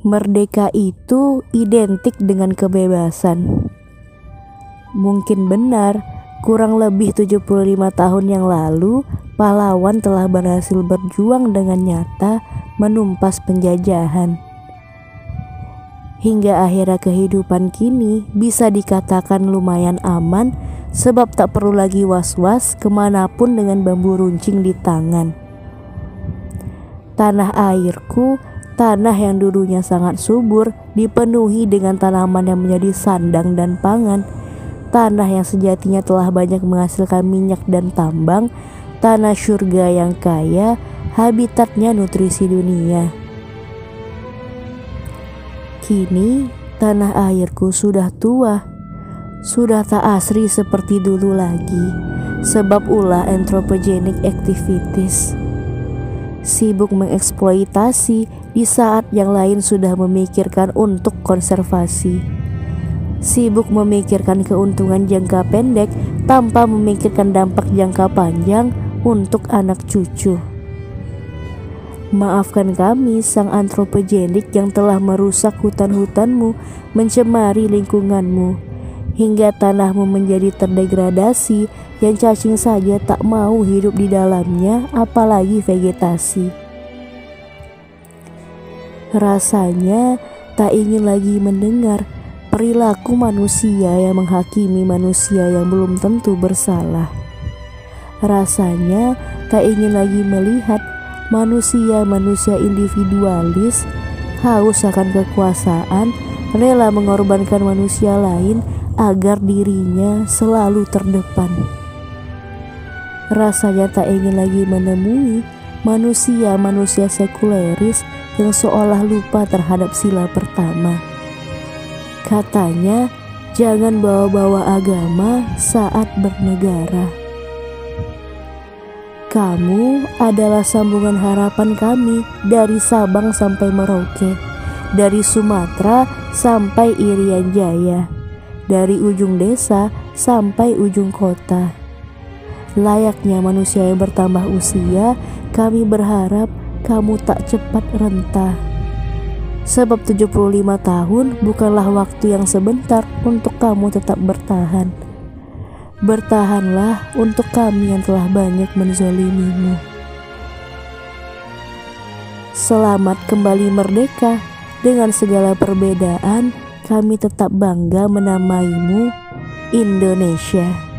Merdeka itu identik dengan kebebasan. Mungkin benar, kurang lebih 75 tahun yang lalu, pahlawan telah berhasil berjuang dengan nyata menumpas penjajahan. Hingga akhirnya kehidupan kini bisa dikatakan lumayan aman sebab tak perlu lagi was-was ke mana pun dengan bambu runcing di tangan. Tanah airku Tanah yang dulunya sangat subur dipenuhi dengan tanaman yang menjadi sandang dan pangan. Tanah yang sejatinya telah banyak menghasilkan minyak dan tambang. Tanah surga yang kaya, habitatnya nutrisi dunia. Kini tanah airku sudah tua, sudah tak asri seperti dulu lagi, sebab ulah anthropogenic activities sibuk mengeksploitasi di saat yang lain sudah memikirkan untuk konservasi. Sibuk memikirkan keuntungan jangka pendek tanpa memikirkan dampak jangka panjang untuk anak cucu. Maafkan kami sang antropogenik yang telah merusak hutan-hutanmu, mencemari lingkunganmu, hingga tanahmu menjadi terdegradasi yang cacing saja tak mau hidup di dalamnya apalagi vegetasi. Rasanya tak ingin lagi mendengar perilaku manusia yang menghakimi manusia yang belum tentu bersalah. Rasanya tak ingin lagi melihat manusia-manusia individualis haus akan kekuasaan, rela mengorbankan manusia lain agar dirinya selalu terdepan. Rasanya tak ingin lagi menemui manusia-manusia sekuleris yang seolah lupa terhadap sila pertama. Katanya, jangan bawa-bawa agama saat bernegara. Kamu adalah sambungan harapan kami dari Sabang sampai Merauke, dari Sumatera sampai Irian Jaya, dari ujung desa sampai ujung kota. Layaknya manusia yang bertambah usia, kami berharap kamu tak cepat rentah. Sebab 75 tahun bukanlah waktu yang sebentar untuk kamu tetap bertahan. Bertahanlah untuk kami yang telah banyak menzolimimu. Selamat kembali merdeka. Dengan segala perbedaan, kami tetap bangga menamaimu Indonesia.